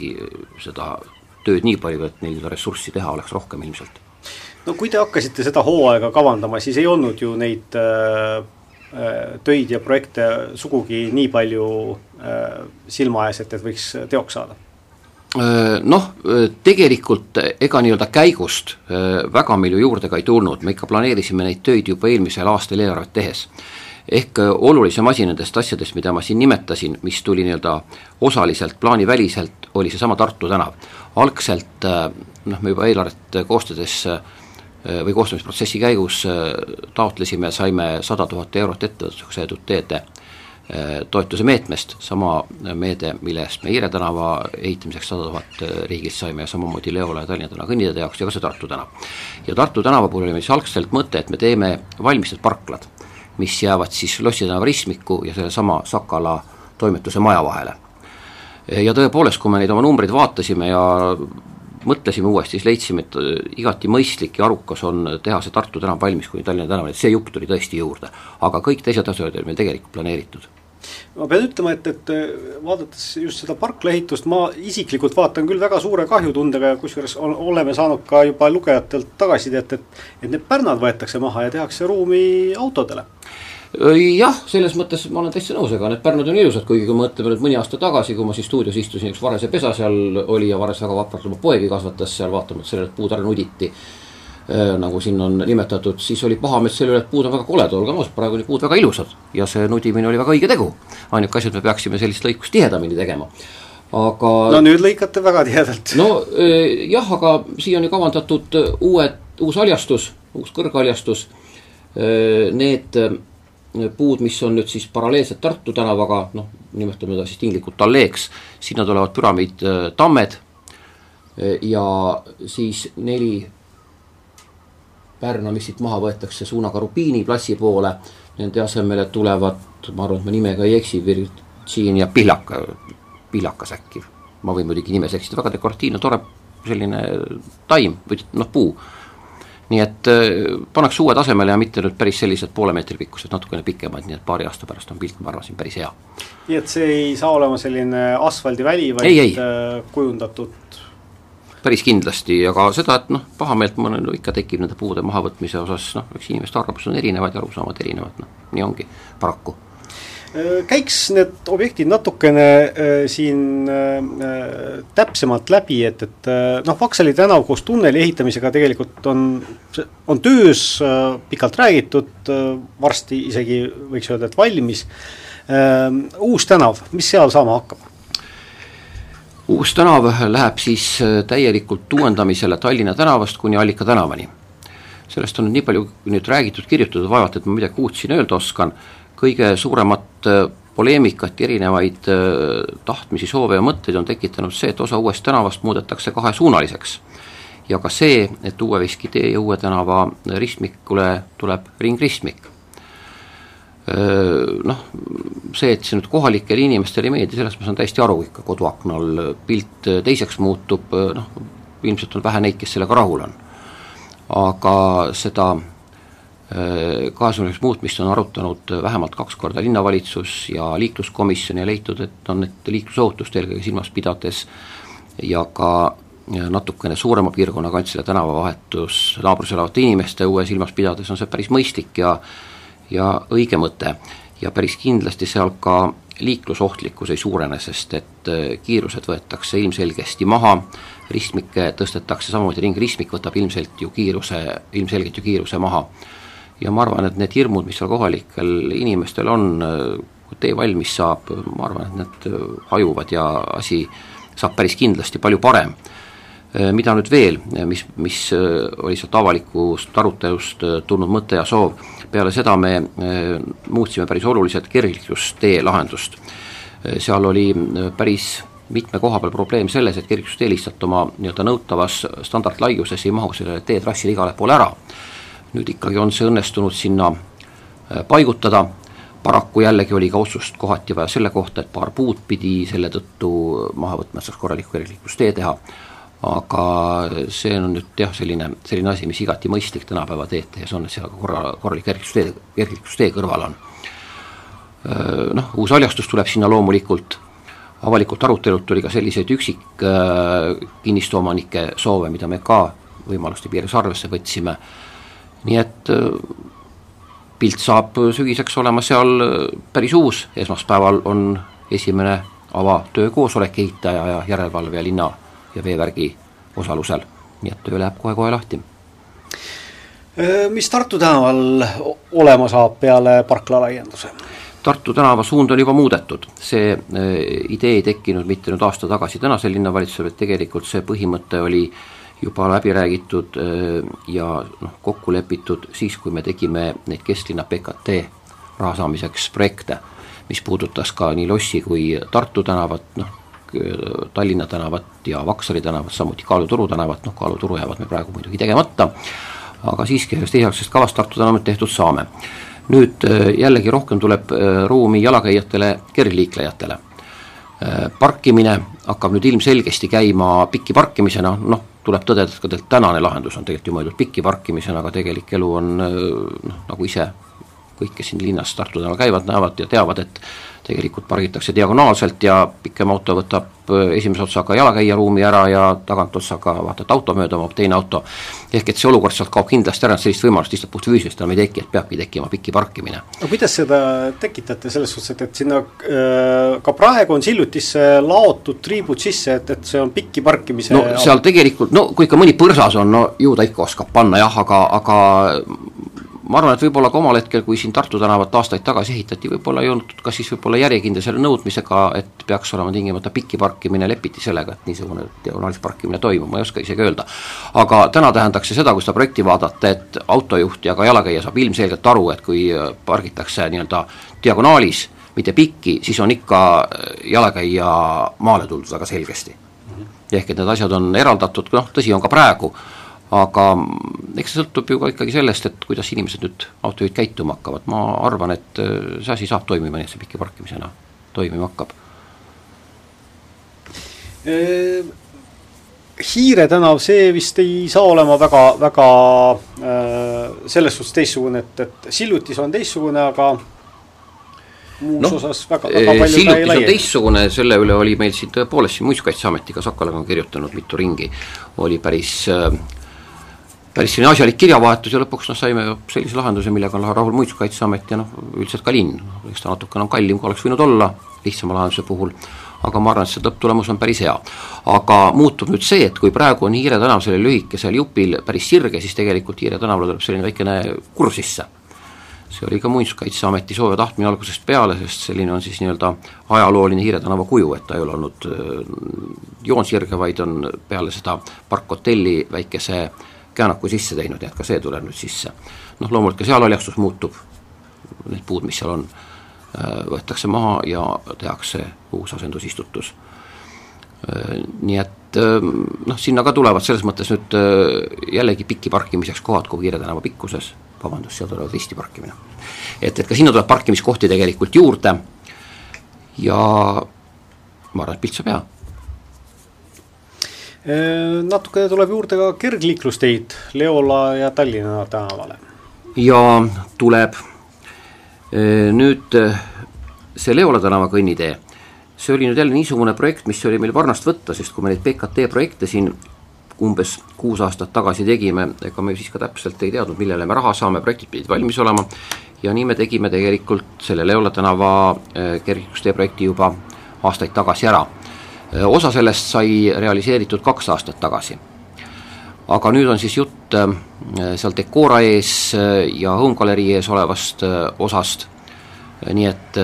S4: seda tööd nii palju, et neil ressurssi teha oleks rohkem ilmselt.
S2: no kui te hakkasite seda hooaega kavandama, siis ei olnud ju neid äh, äh töid ja projekte sugugi nii palju äh, silma ees, et, et võiks teoks saada
S4: Äh, noh, äh, tegelikult ega nii-öelda käigust äh, väga meil ju juurde ka ei tulnud, me ikka planeerisime neid töid juba eelmisel aastal eelarvet tehes. ehk olulisem asi nendest asjadest, mida ma siin nimetasin, mis tuli nii-öelda osaliselt plaaniväliselt, oli seesama Tartu tänav. algselt noh, me juba eelarvet koostades või koostamisprotsessi käigus taotlesime, saime sada tuhat eurot ettevõtluseks jäetud teede Äh, toetuse meetmest, sama meede, millest me Hiire tänava ehitamiseks sada tuhat äh, riigist saime ja samamoodi Leola ja Tallinna tänava kõnniteede jaoks ja ka see Tartu tänav. ja Tartu tänava puhul oli meil siis algselt mõte, et me teeme valmistud parklad, mis jäävad siis Lossi tänava ristmiku ja sellesama Sakala toimetuse maja vahele. ja tõepoolest, kui me neid oma numbreid vaatasime ja mõtlesime uuesti, siis leidsime, et äh, igati mõistlik ja arukas on teha see Tartu tänav valmis kuni Tallinna tänavani, see jupp tuli tõesti juurde. aga kõik teised asjad olid meil tegelikult planeeritud
S2: ma pean ütlema, et, et äh, vaadates just seda parkla ehitust, ma isiklikult vaatan küll väga suure kahjutundega ja kusjuures oleme saanud ka juba lugejatelt tagasisidet, et et need pärnad võetakse maha ja tehakse ruumi autodele
S4: jah, selles mõttes ma olen täitsa nõus, ega need Pärnud on ilusad, kuigi kui mõtleme nüüd mõni aasta tagasi, kui ma siis stuudios istusin, üks Varese pesa seal oli ja Vares väga vapralt oma poegi kasvatas seal, vaatamata sellele, et puud ära nuditi äh,. nagu siin on nimetatud, siis oli pahamets selle üle, et puud on väga koledad, olgem ausad, praegu on puud väga ilusad ja see nudimine oli väga õige tegu. ainuke asi, et me peaksime sellist lõikust tihedamini tegema aga
S2: no nüüd lõikate väga tihedalt.
S4: no jah, aga siia on ju kavandatud uued, uus haljastus, uus kõrghaljastus, need puud, mis on nüüd siis paralleelselt Tartu tänavaga, noh, nimetame teda siis tinglikult alleeks, sinna tulevad püramiidtammed äh, ja siis neli Pärna, mis siit maha võetakse suunaga Rubiini platsi poole, nende asemele tulevad, ma arvan, et ma nimega ei eksi, Virginia Pihlaka, Pihlakas äkki, ma võin muidugi nimes eksida, väga dekoratiivne, tore selline taim või noh, puu nii et pannakse uued asemele ja mitte nüüd päris sellised poole meetri pikkused, natukene pikemad, nii et paari aasta pärast on pilt, ma arvan, siin päris hea.
S2: nii et see ei saa olema selline asfaldiväli, vaid
S4: ei, ei.
S2: kujundatud
S4: päris kindlasti, aga seda, et noh, pahameelt mõnel ikka tekib nende puude mahavõtmise osas, noh, eks inimeste arvamused on erinevad ja arusaamad erinevad, noh, nii ongi, paraku
S2: Äh, käiks need objektid natukene äh, siin äh, täpsemalt läbi, et, et äh, noh, Vaksali tänav koos tunneli ehitamisega tegelikult on, on töös äh,, pikalt räägitud äh,, varsti isegi võiks öelda, et valmis äh,. uus tänav, mis seal saama hakkab?
S4: uus tänav läheb siis äh, täielikult uuendamisele Tallinna tänavast kuni Allika tänavani. sellest on nii palju nüüd räägitud, kirjutatud, vaevalt et ma midagi uut siin öelda oskan kõige suuremat äh, poleemikat erinevaid äh, tahtmisi, soove ja mõtteid on tekitanud see, et osa uuest tänavast muudetakse kahesuunaliseks. ja ka see, et Uue Veski tee ja Uue tänava ristmikule tuleb ringristmik. Äh, noh, see, et see nüüd kohalikele inimestele ei meeldi, sellest ma saan täiesti aru, ikka koduaknal pilt teiseks muutub, noh, ilmselt on vähe neid, kes sellega rahul on. aga seda kaasamiseks muutmist on arutanud vähemalt kaks korda linnavalitsus ja liikluskomisjon ja leitud, et on need liiklusohutust eelkõige silmas pidades ja ka natukene suurema piirkonna kantsile tänavavahetus naabrus elavate inimeste huve silmas pidades on see päris mõistlik ja ja õige mõte. ja päris kindlasti seal ka liiklusohtlikkus ei suurene, sest et äh, kiirused võetakse ilmselgesti maha, ristmikke tõstetakse, samamoodi ringristmik võtab ilmselt ju kiiruse, ilmselgelt ju kiiruse maha ja ma arvan, et need hirmud, mis seal kohalikel inimestel on, kui tee valmis saab, ma arvan, et need hajuvad ja asi saab päris kindlasti palju parem. mida nüüd veel, mis, mis oli sealt avalikust arutelust tulnud mõte ja soov, peale seda me muutsime päris oluliselt kergliiklustee lahendust. seal oli päris mitme koha peal probleem selles, et kergliiklustee lihtsalt oma nii-öelda nõutavas standardlaiuses ei mahu sellele teetrassile igale poole ära nüüd ikkagi on see õnnestunud sinna äh, paigutada, paraku jällegi oli ka otsust kohati vaja selle kohta, et paar puud pidi selle tõttu maha võtma, et saaks korralikku kergliiklustee teha, aga see on nüüd jah, selline, selline asi, mis igati mõistlik tänapäeva teed tehes on, et seal korra, korralik kergliiklustee, kergliiklustee kõrval on. Äh, noh, uus haljastus tuleb sinna loomulikult, avalikult arutelult tuli ka selliseid üksik äh, kinnistuomanike soove, mida me ka võimaluste piires arvesse võtsime nii et äh, pilt saab sügiseks olema seal äh, päris uus, esmaspäeval on esimene avatöökoosolek ehitaja ja järelevalve ja linna ja veevärgi osalusel, nii et töö läheb kohe-kohe lahti.
S2: Äh, mis Tartu tänaval olema saab peale parkla laienduse?
S4: Tartu tänava suund on juba muudetud, see idee ei tekkinud mitte nüüd aasta tagasi tänasel linnavalitsusel, vaid tegelikult see põhimõte oli äh, juba läbi räägitud äh, ja noh, kokku lepitud siis, kui me tegime neid kesklinna PKT raha saamiseks projekte, mis puudutas ka nii Lossi kui Tartu tänavat, noh, Tallinna tänavat ja Vaksali tänavat, samuti Kaaluturu tänavat, noh Kaaluturu jäävad me praegu muidugi tegemata, aga siiski sellest esialgsest kavast Tartu tänavat tehtud saame. nüüd äh, jällegi rohkem tuleb äh, ruumi jalakäijatele, kergliiklejatele. parkimine hakkab nüüd ilmselgesti käima pikki parkimisena, noh tuleb tõdeda, et ka tegelikult tänane lahendus on tegelikult ju mõeldud pikki parkimisena, aga tegelik elu on noh, nagu ise kõik, kes siin linnas Tartu tänaval käivad, näevad ja teavad, et tegelikult pargitakse diagonaalselt ja pikem auto võtab äh, esimese otsaga jalakäija ruumi ära ja tagantotsaga vaata, et auto mööda omab teine auto. ehk et see olukord sealt kaob kindlasti ära, sellist võimalust lihtsalt puhtfüüsiliselt enam ei teki, et peabki tekkima pikki parkimine.
S2: no kuidas seda tekitate, selles suhtes, et, et sinna äh, ka praegu on sillutisse laotud triibud sisse, et, et see on pikki parkimise
S4: no seal tegelikult, no kui ikka mõni põrsas on, no ju ta ikka oskab panna jah, aga, aga ma arvan, et võib-olla ka omal hetkel, kui siin Tartu tänavat aastaid tagasi ehitati, võib-olla ei olnud ka siis võib-olla järjekindel selle nõudmisega, et peaks olema tingimata pikki parkimine, lepiti sellega, et niisugune diagonaalis parkimine toimub, ma ei oska isegi öelda. aga täna tähendaks see seda, kui seda projekti vaadata, et autojuht ja ka jalakäija saab ilmselgelt aru, et kui pargitakse nii-öelda diagonaalis, mitte pikki, siis on ikka jalakäija maale tuldud väga selgesti. ehk et need asjad on eraldatud, noh tõsi on ka praegu, aga eks see sõltub ju ka ikkagi sellest, et kuidas inimesed nüüd autojuhid käituma hakkavad, ma arvan, et äh, see asi saab toimima, nii et see piki parkimisena toimima hakkab.
S2: Äh, Hiire tänav, see vist ei saa olema väga, väga äh, selles suhtes teistsugune, et, et sillutis on teistsugune, aga muus no, osas väga, väga palju
S4: sillutis on teistsugune, selle üle oli meil siin tõepoolest siin Muinsuskaitseametiga, Sakalaga on kirjutanud mitu ringi, oli päris äh, päris selline asjalik kirjavahetus ja lõpuks noh, saime sellise lahenduse, millega on rahul Muinsuskaitseamet ja noh, üldiselt ka linn, eks ta natukene on kallim, kui oleks võinud olla lihtsama lahenduse puhul, aga ma arvan, et see lõpptulemus on päris hea. aga muutub nüüd see, et kui praegu on Hiire tänav sellel lühikesel jupil päris sirge, siis tegelikult Hiire tänavale tuleb selline väikene kurv sisse. see oli ka Muinsuskaitseameti soov ja tahtmine algusest peale, sest selline on siis nii-öelda ajalooline Hiire tänava kuju, et ta ei ole olnud äh, joonsirge, vaid on peale seda parkhotelli väikese äh, käänaku sisse teinud, nii et ka see tuleb nüüd sisse. noh, loomulikult ka seal haljastus muutub, need puud, mis seal on, äh, võetakse maha ja tehakse uus asendusistutus. Äh, nii et ähm, noh, sinna ka tulevad selles mõttes nüüd äh, jällegi piki parkimiseks kohad kogu Kiire tänava pikkuses, vabandust, seal tulevad risti parkimine. et, et ka sinna tuleb parkimiskohti tegelikult juurde ja ma arvan, et pilt saab hea
S2: Natuke tuleb juurde ka kergliiklusteid Leola ja Tallinna tänavale.
S4: ja tuleb. Nüüd see Leola tänava kõnnitee, see oli nüüd jälle niisugune projekt, mis oli meil varnast võtta, sest kui me neid PKT projekte siin umbes kuus aastat tagasi tegime, ega me siis ka täpselt ei teadnud, millele me raha saame, projektid pidid valmis olema ja nii me tegime tegelikult selle Leola tänava kergliiklustee projekti juba aastaid tagasi ära osa sellest sai realiseeritud kaks aastat tagasi. aga nüüd on siis jutt seal Decora ees ja Home galerii ees olevast osast, nii et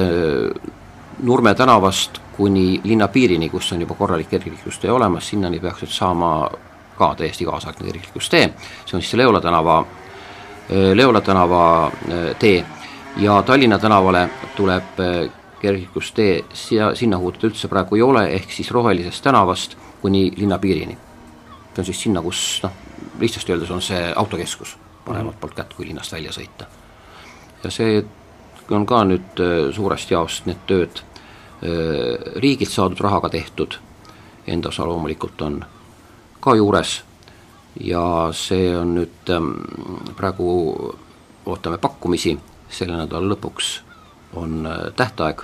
S4: Nurme tänavast kuni linna piirini, kus on juba korralik kergliiklustee olemas, sinnani peaks nüüd saama ka täiesti kaasaegne kergliiklustee, see on siis Leola tänava, Leola tänava tee. Ja Tallinna tänavale tuleb kergliiklustee siia, sinna huutada üldse praegu ei ole, ehk siis Rohelisest tänavast kuni linna piirini. see on siis sinna, kus noh, lihtsasti öeldes on see autokeskus paremalt mhm. poolt kätt, kui linnast välja sõita. ja see on ka nüüd äh, suurest jaost need tööd äh, riigilt saadud rahaga tehtud, enda osa loomulikult on ka juures ja see on nüüd ähm, praegu ootame pakkumisi, selle nädala lõpuks on äh, tähtaeg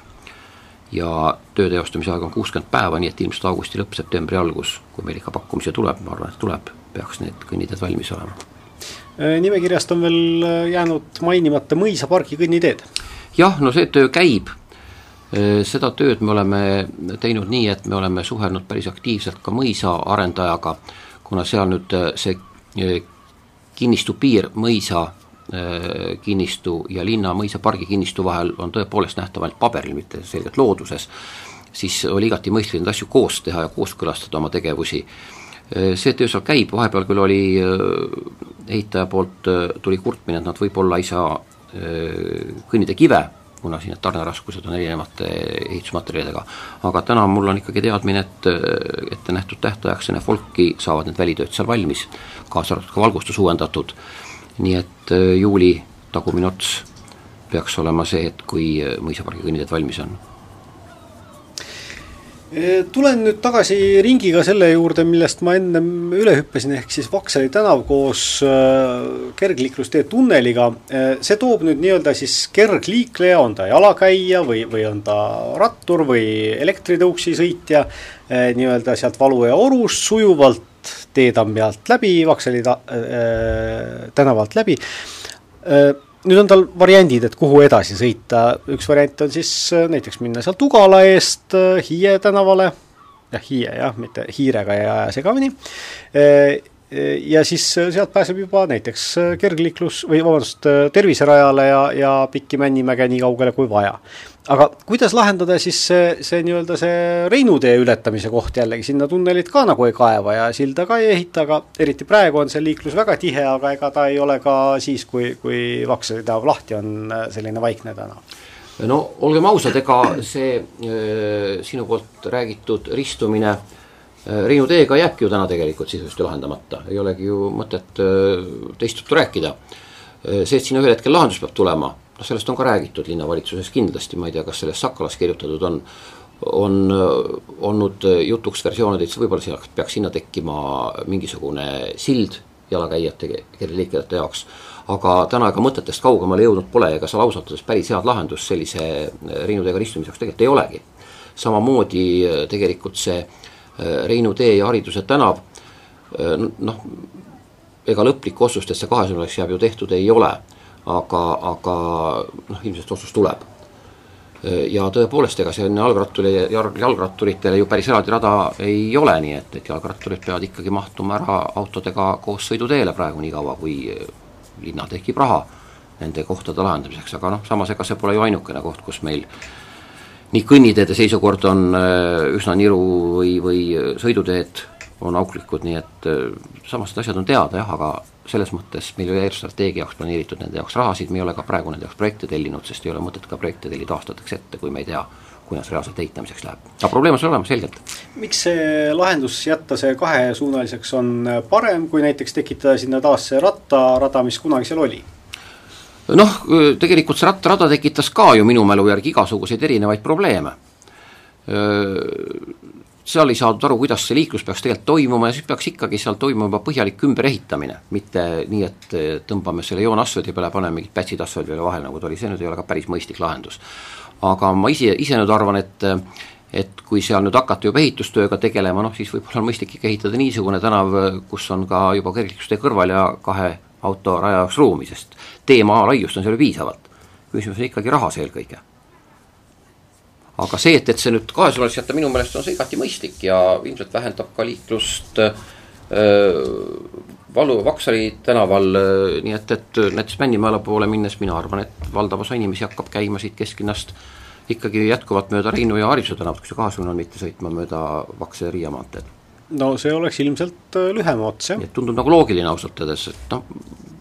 S4: ja töö teostamise aeg on kuuskümmend päeva, nii et ilmselt augusti lõpp, septembri algus, kui meil ikka pakkumisi tuleb, ma arvan, et tuleb, peaks need kõnniteed valmis olema.
S2: Äh, nimekirjast on veel äh, jäänud mainimata mõisapargi kõnniteed.
S4: jah, no see töö käib, seda tööd me oleme teinud nii, et me oleme suhelnud päris aktiivselt ka mõisa arendajaga, kuna seal nüüd see kinnistu piir mõisa kinnistu ja linna mõisapargi kinnistu vahel on tõepoolest nähtav ainult paberil, mitte selgelt looduses, siis oli igati mõistlik neid asju koos teha ja kooskõlastada oma tegevusi. Äh, see töö seal käib, vahepeal küll oli äh, ehitaja poolt, tuli kurtmine, et nad võib-olla ei saa kõnnida kive, kuna siin need tarneraskused on erinevate ehitusmaterjalidega, aga täna mul on ikkagi teadmine, et ette nähtud tähtajaks enne folki saavad need välitööd seal valmis, kaasa arvatud ka valgustus uuendatud nii et äh, juuli tagumine ots peaks olema see hetk, kui äh, mõisapargi kõnniteed valmis on.
S2: Äh, tulen nüüd tagasi ringiga selle juurde, millest ma ennem üle hüppasin, ehk siis Vaksali tänav koos kergliiklustee tunneliga, see toob nüüd nii-öelda siis kergliikleja, on ta jalakäija või, või on ta rattur või elektritõuksi sõitja, nii-öelda sealt Valu ja Orust sujuvalt teetammi alt läbi, Vaksali ta, äh, tänavalt läbi. Äh,. nüüd on tal variandid, et kuhu edasi sõita, üks variant on siis äh, näiteks minna sealt Ugala eest äh, Hiie tänavale, jah, Hiie jah, mitte Hiirega ei aja segamini äh,, ja siis äh, sealt pääseb juba näiteks kergliiklus või vabandust, terviserajale ja, ja Pikki Männimäge nii kaugele kui vaja aga kuidas lahendada siis see, see nii-öelda see Reinu tee ületamise koht jällegi, sinna tunnelit ka nagu ei kaeva ja silda ka ei ehita, aga eriti praegu on see liiklus väga tihe, aga ega ta ei ole ka siis, kui, kui Vaksali tänav lahti on, äh, selline vaikne tänav
S4: no olgem ausad, ega see äh, sinu poolt räägitud ristumine äh, Reinu teega jääbki ju täna tegelikult sisuliselt lahendamata, ei olegi ju mõtet teist juttu rääkida. See, et sinna ühel hetkel lahendus peab tulema noh, sellest on ka räägitud linnavalitsuses kindlasti, ma ei tea, kas sellest Sakalas kirjutatud on, on olnud jutuks versioonid, et võib-olla seal peaks sinna tekkima mingisugune sild jalakäijate, kergliiklejate jaoks, aga täna ega mõtetest kaugemale jõudnud pole, ega seal ausalt öeldes päris head lahendust sellise Reinu teega ristumiseks tegelikult ei olegi. samamoodi tegelikult see Reinu tee ja Hariduse tänav, noh, ega lõplikku otsust, et see kahesuunaliseks jääb ju tehtud ei ole, aga, aga noh, ilmselt otsus tuleb. ja tõepoolest, ega see jalgratturi, jalg, jalgratturitele ju päris eraldi rada ei ole, nii et, et jalgratturid peavad ikkagi mahtuma ära autodega koos sõiduteele praegu nii kaua, kui linna tekib raha nende kohtade lahendamiseks, aga noh, samas ega see pole ju ainukene koht, kus meil nii kõnniteede seisukord on üsna niru või, või sõiduteed on auklikud, nii et äh, samas need asjad on teada jah, aga selles mõttes meil ei ole eelstrateegia jaoks planeeritud nende jaoks rahasid, me ei ole ka praegu nende jaoks projekte tellinud, sest ei ole mõtet ka projekte tellida aastateks ette, kui me ei tea, kuidas reaalselt ehitamiseks läheb. aga probleem on seal olemas selgelt.
S2: miks see lahendus jätta see kahesuunaliseks on parem, kui näiteks tekitada sinna taas see rattarada, mis kunagi seal oli?
S4: noh, tegelikult see rattarada tekitas ka ju minu mälu järgi igasuguseid erinevaid probleeme seal ei saadud aru, kuidas see liiklus peaks tegelikult toimuma ja siis peaks ikkagi seal toimuma põhjalik ümberehitamine, mitte nii, et tõmbame selle joone asfaldi peale, paneme mingid pätsid asfaldi peale vahele, nagu ta oli, see nüüd ei ole ka päris mõistlik lahendus. aga ma ise, ise nüüd arvan, et et kui seal nüüd hakata juba ehitustööga tegelema, noh siis võib-olla on mõistlik ikka ehitada niisugune tänav, kus on ka juba kergliiklustee kõrval ja kahe auto raja jaoks ruumi, sest tee maa laiust on seal ju piisavalt. küsimus on ikkagi rahas eelkõige aga see, et, et see nüüd kahesuunaliseks jätta, minu meelest on see igati mõistlik ja ilmselt vähendab ka liiklust äh, Valu, Vaksali tänaval äh,, nii et, et näiteks Männimäele poole minnes mina arvan, et valdav osa inimesi hakkab käima siit kesklinnast ikkagi jätkuvalt mööda Reinu ja Hariduse tänavat, kui see kahesuunaline, mitte sõitma mööda Vaksa ja Riia maanteed.
S2: no see oleks ilmselt äh, lühem ots, jah.
S4: tundub nagu loogiline ausalt öeldes, et noh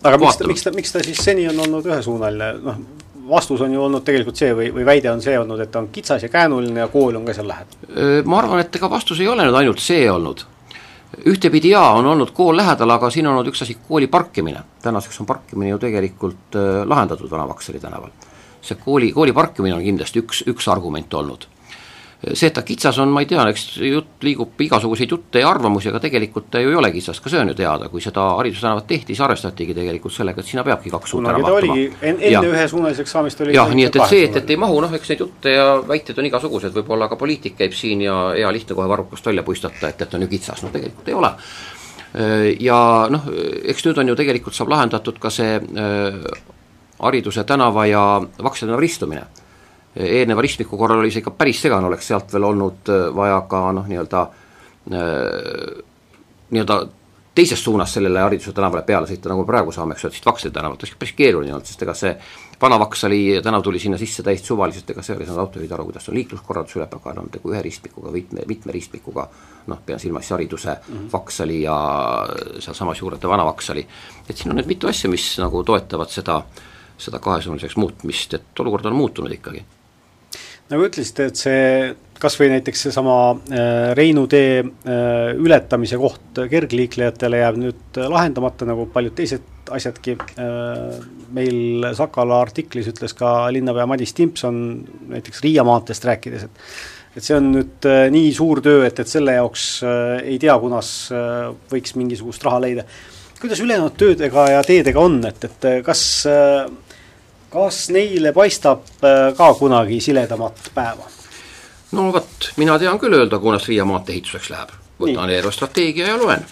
S2: aga miks ta, miks ta, miks ta siis seni on olnud ühesuunaline, noh, vastus on ju olnud tegelikult see või, või väide on see olnud, et ta on kitsas ja käänuline ja kool on ka seal lähedal?
S4: Ma arvan, et ega vastus ei ole nüüd ainult see olnud. ühtepidi jaa, on olnud kool lähedal, aga siin on olnud üks asi, kooli parkimine. tänaseks on parkimine ju tegelikult lahendatud Vana Vaksali tänaval. see kooli, kooli parkimine on kindlasti üks, üks argument olnud see, et ta kitsas on, ma ei tea, eks jutt liigub igasuguseid jutte ja arvamusi, aga tegelikult ta ju ei ole kitsas, ka see on ju teada, kui seda haridustänavat tehti, siis arvestatigi tegelikult sellega, et sinna peabki kaks suurt ära mahtuma.
S2: En, enne ühesuunaliseks saamist oli
S4: jah, nii et, et see, et, et ei mahu, noh eks neid jutte ja väiteid on igasuguseid, võib-olla ka poliitik käib siin ja hea lihtne kohe varrukast välja puistata, et, et on ju kitsas, no tegelikult ei ole. Ja noh, eks nüüd on ju tegelikult saab lahendatud ka see äh, Hariduse tänava ja Vaksa tänava ristumine eelneva ristmiku korral oli see ikka päris segane, oleks sealt veel olnud äh, vaja ka noh, nii-öelda äh, nii-öelda teisest suunast sellele Hariduse tänavale peale sõita, nagu praegu saame, eks ole, siit Vaksali tänavalt, oleks päris keeruline olnud, sest ega see vana Vaksali tänav tuli sinna sisse täiesti suvaliselt, ega seal ei saanud autojuhid aru, kuidas on liikluskorraldus ülepeakael, on tegu ühe ristmikuga, mitme, mitme ristmikuga, noh, pean silmas Hariduse mm, -hmm. Vaksali ja sealsamas juurde Vana Vaksali. et siin on nüüd mitu asja, mis nagu toetavad seda, seda kahesuunaliseks muutmist, et olukord on muutunud ikkagi
S2: nagu ütlesite, et see kas või näiteks seesama äh, Reinu tee äh, ületamise koht kergliiklejatele jääb nüüd lahendamata, nagu paljud teised asjadki. Äh, meil Sakala artiklis ütles ka linnapea Madis Timpson näiteks Riia maanteest rääkides, et et see on nüüd nii suur töö, et, et selle jaoks ei tea, kunas võiks mingisugust raha leida. kuidas ülejäänud töödega ja teedega on, et, et kas kas neile paistab äh, ka kunagi siledamat päeva?
S4: no vot, mina tean küll öelda, kunas Riia maantee ehituseks läheb. võtan eelarvestrateegia ja loen.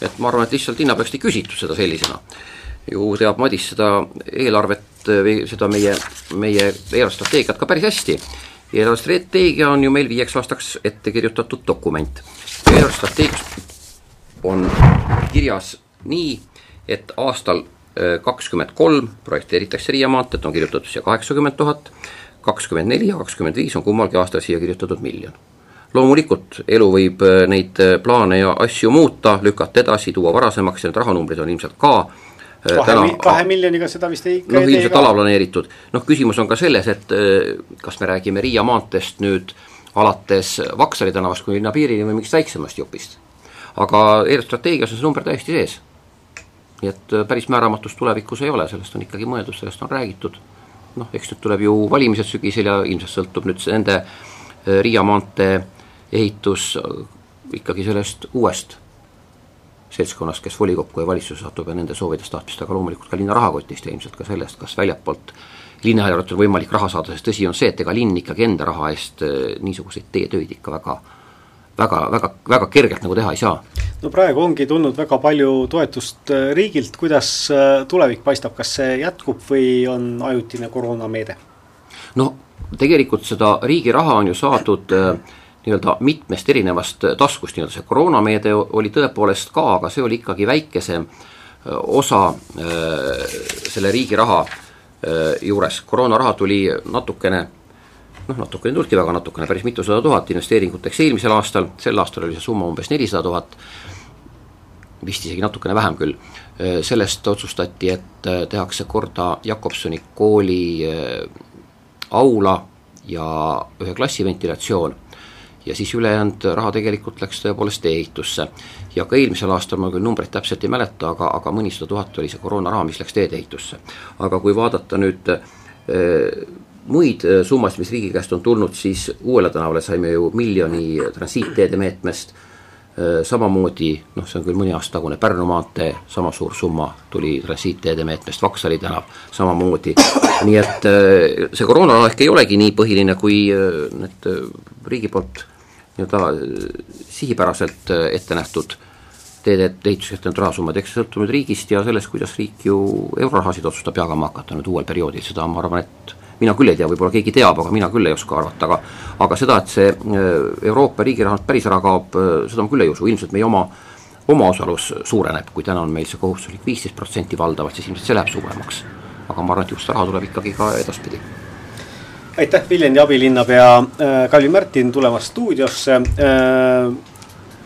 S4: et ma arvan, et lihtsalt linnapeast ei küsitud seda sellisena. ju teab Madis seda eelarvet või seda meie, meie eelarvestrateegiat ka päris hästi. eelarvestrateegia on ju meil viieks aastaks ette kirjutatud dokument. eelarvestrateegias on kirjas nii, et aastal kakskümmend kolm projekteeritakse Riia maanteed, on kirjutatud siia kaheksakümmend tuhat, kakskümmend neli ja kakskümmend viis on kummalgi aastal siia kirjutatud miljon. loomulikult elu võib äh, neid äh, plaane ja asju muuta, lükata edasi, tuua varasemaks need rahanumbrid on ilmselt ka
S2: äh, kahe täna, kahe miljoniga seda vist ei
S4: noh, ilmselt alaplaneeritud, noh küsimus on ka selles, et kas me räägime Riia maanteest nüüd alates Vaksali tänavast kuni linna piirini või mingist väiksemast jupist. aga eelstrateegias on see number täiesti sees nii et äh, päris määramatust tulevikus ei ole, sellest on ikkagi mõeldud, sellest on räägitud. Noh, eks nüüd tuleb ju valimised sügisel ja ilmselt sõltub nüüd nende äh, Riia maantee ehitus ikkagi sellest uuest seltskonnast, kes volikokku ja valitsusse satub ja nende soovidest, tahtmist, aga loomulikult ka linna rahakotist ja ilmselt ka sellest, kas väljapoolt linnaeelarvet on võimalik raha saada, sest tõsi on see, et ega linn ikkagi enda raha eest niisuguseid teetöid ikka väga väga, väga, väga kergelt nagu teha ei saa.
S2: no praegu ongi tulnud väga palju toetust äh, riigilt, kuidas äh, tulevik paistab, kas see jätkub või on ajutine koroonameede?
S4: no tegelikult seda riigi raha on ju saadud äh, nii-öelda mitmest erinevast taskust, nii-öelda see koroonameede oli tõepoolest ka, aga see oli ikkagi väikesem osa selle riigi raha juures, koroonaraha tuli natukene noh, natukene tulnudki väga natukene, päris mitusada tuhat investeeringuteks eelmisel aastal, sel aastal oli see summa umbes nelisada tuhat, vist isegi natukene vähem küll, sellest otsustati, et tehakse korda Jakobsoni kooli aula ja ühe klassi ventilatsioon. ja siis ülejäänud raha tegelikult läks tõepoolest tee-ehitusse. ja ka eelmisel aastal, ma küll numbreid täpselt ei mäleta, aga, aga mõnisada tuhat oli see koroonaraha, mis läks teedeehitusse. aga kui vaadata nüüd muid äh, summasid, mis riigi käest on tulnud, siis Uuele tänavale saime ju miljoni transiitteede meetmest, äh, samamoodi noh, see on küll mõni aasta tagune Pärnu maantee, sama suur summa tuli transiitteede meetmest, Vaksali tänav samamoodi, nii et äh, see koroonaraha ehk ei olegi nii põhiline, kui need riigi poolt nii-öelda sihipäraselt ette nähtud teede ehituseks ette nähtud rahasummad, eks see sõltub nüüd riigist ja sellest, kuidas riik ju eurorahasid otsustab jagama hakata nüüd uuel perioodil, seda ma arvan, et mina küll ei tea, võib-olla keegi teab, aga mina küll ei oska arvata, aga aga seda, et see äh, Euroopa riigi rahast päris ära kaob, äh, seda ma küll ei usu, ilmselt meie oma omaosalus suureneb, kui täna on meil see kohustuslik viisteist protsenti valdavalt, siis ilmselt see läheb suuremaks. aga ma arvan, et just raha tuleb ikkagi ka edaspidi.
S2: aitäh, Viljandi abilinnapea äh, Kalvi Märtin tulemast stuudiosse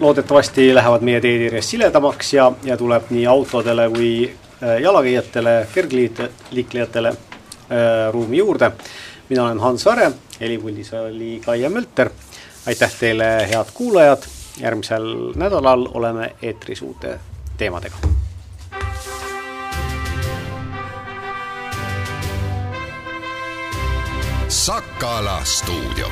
S2: loodetavasti lähevad meie teed järjest siledamaks ja, ja tuleb nii autodele kui jalakäijatele, kergliiklejatele ruumi juurde. mina olen Hans Vare, helipuldis oli Kaia Mölter. aitäh teile, head kuulajad, järgmisel nädalal oleme eetris uute teemadega.
S1: Sakala stuudio